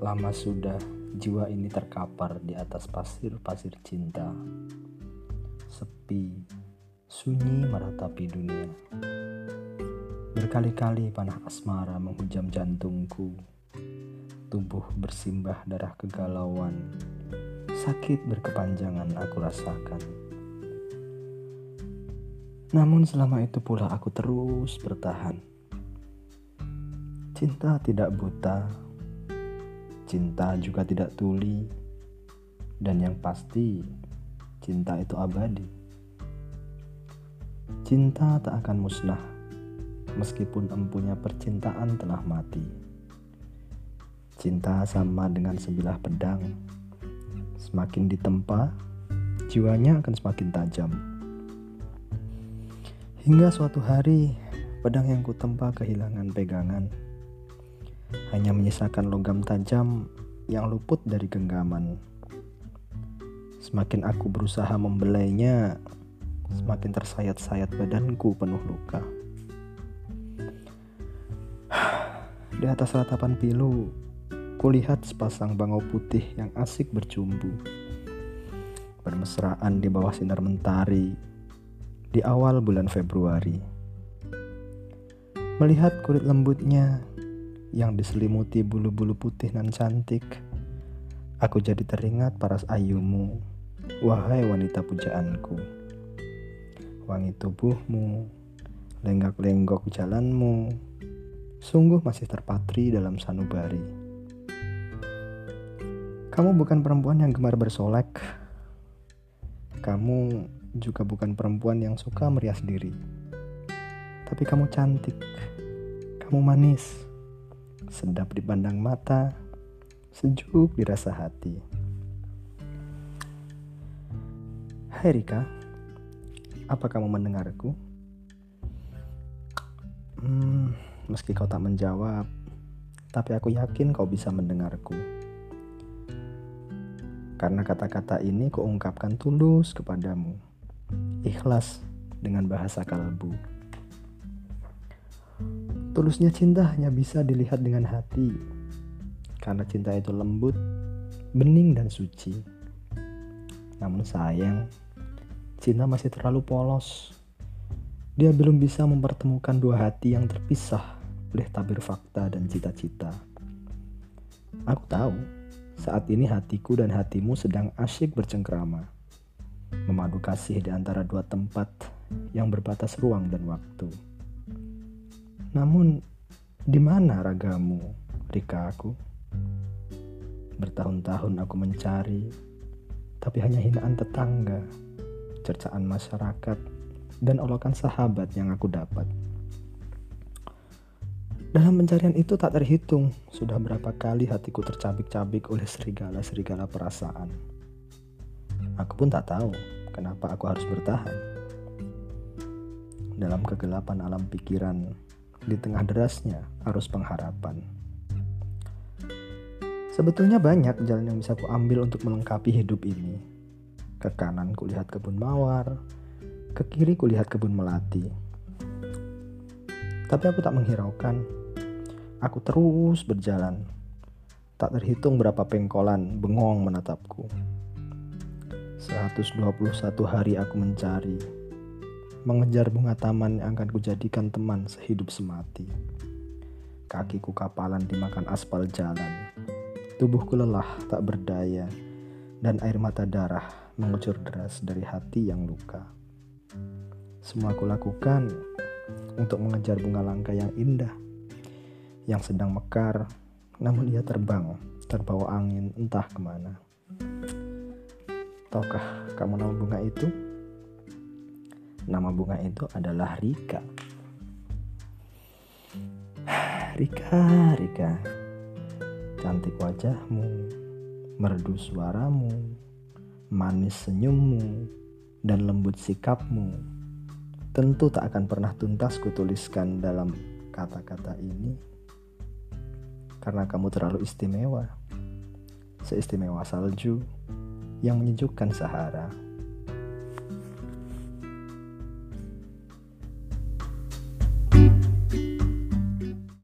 Lama sudah jiwa ini terkapar di atas pasir-pasir cinta. Sepi, sunyi meratapi dunia. Berkali-kali panah asmara menghujam jantungku. Tubuh bersimbah darah kegalauan. Sakit berkepanjangan aku rasakan. Namun selama itu pula aku terus bertahan. Cinta tidak buta, Cinta juga tidak tuli, dan yang pasti, cinta itu abadi. Cinta tak akan musnah, meskipun empunya percintaan telah mati. Cinta sama dengan sebilah pedang, semakin ditempa, jiwanya akan semakin tajam. Hingga suatu hari, pedang yang kutempa kehilangan pegangan hanya menyisakan logam tajam yang luput dari genggaman. Semakin aku berusaha membelainya, semakin tersayat-sayat badanku penuh luka. Di atas ratapan pilu, kulihat sepasang bangau putih yang asik bercumbu. Bermesraan di bawah sinar mentari di awal bulan Februari. Melihat kulit lembutnya yang diselimuti bulu-bulu putih nan cantik. Aku jadi teringat paras ayumu, wahai wanita pujaanku. Wangi tubuhmu, lenggak-lenggok jalanmu, sungguh masih terpatri dalam sanubari. Kamu bukan perempuan yang gemar bersolek. Kamu juga bukan perempuan yang suka merias diri. Tapi kamu cantik. Kamu manis sedap dipandang mata, sejuk dirasa hati. Hai Rika, apa kamu mendengarku? Hmm, meski kau tak menjawab, tapi aku yakin kau bisa mendengarku. Karena kata-kata ini kuungkapkan tulus kepadamu, ikhlas dengan bahasa kalbu. Tulusnya cinta hanya bisa dilihat dengan hati, karena cinta itu lembut, bening, dan suci. Namun sayang, cinta masih terlalu polos. Dia belum bisa mempertemukan dua hati yang terpisah oleh tabir fakta dan cita-cita. Aku tahu, saat ini hatiku dan hatimu sedang asyik bercengkrama, memadu kasih di antara dua tempat yang berbatas ruang dan waktu. Namun, di mana ragamu, Rika aku? Bertahun-tahun aku mencari, tapi hanya hinaan tetangga, cercaan masyarakat, dan olokan sahabat yang aku dapat. Dalam pencarian itu tak terhitung sudah berapa kali hatiku tercabik-cabik oleh serigala-serigala perasaan. Aku pun tak tahu kenapa aku harus bertahan. Dalam kegelapan alam pikiran, di tengah derasnya arus pengharapan. Sebetulnya banyak jalan yang bisa kuambil untuk melengkapi hidup ini. Ke kanan kulihat kebun mawar, ke kiri kulihat kebun melati. Tapi aku tak menghiraukan. Aku terus berjalan. Tak terhitung berapa pengkolan bengong menatapku. 121 hari aku mencari, mengejar bunga taman yang akan kujadikan teman sehidup semati. Kakiku kapalan dimakan aspal jalan. Tubuhku lelah tak berdaya dan air mata darah mengucur deras dari hati yang luka. Semua aku lakukan untuk mengejar bunga langka yang indah yang sedang mekar namun ia terbang terbawa angin entah ke mana. Tahukah kamu nama bunga itu? Nama bunga itu adalah Rika. Rika, Rika. Cantik wajahmu, merdu suaramu, manis senyummu, dan lembut sikapmu. Tentu tak akan pernah tuntas kutuliskan dalam kata-kata ini. Karena kamu terlalu istimewa. Seistimewa salju yang menyejukkan Sahara.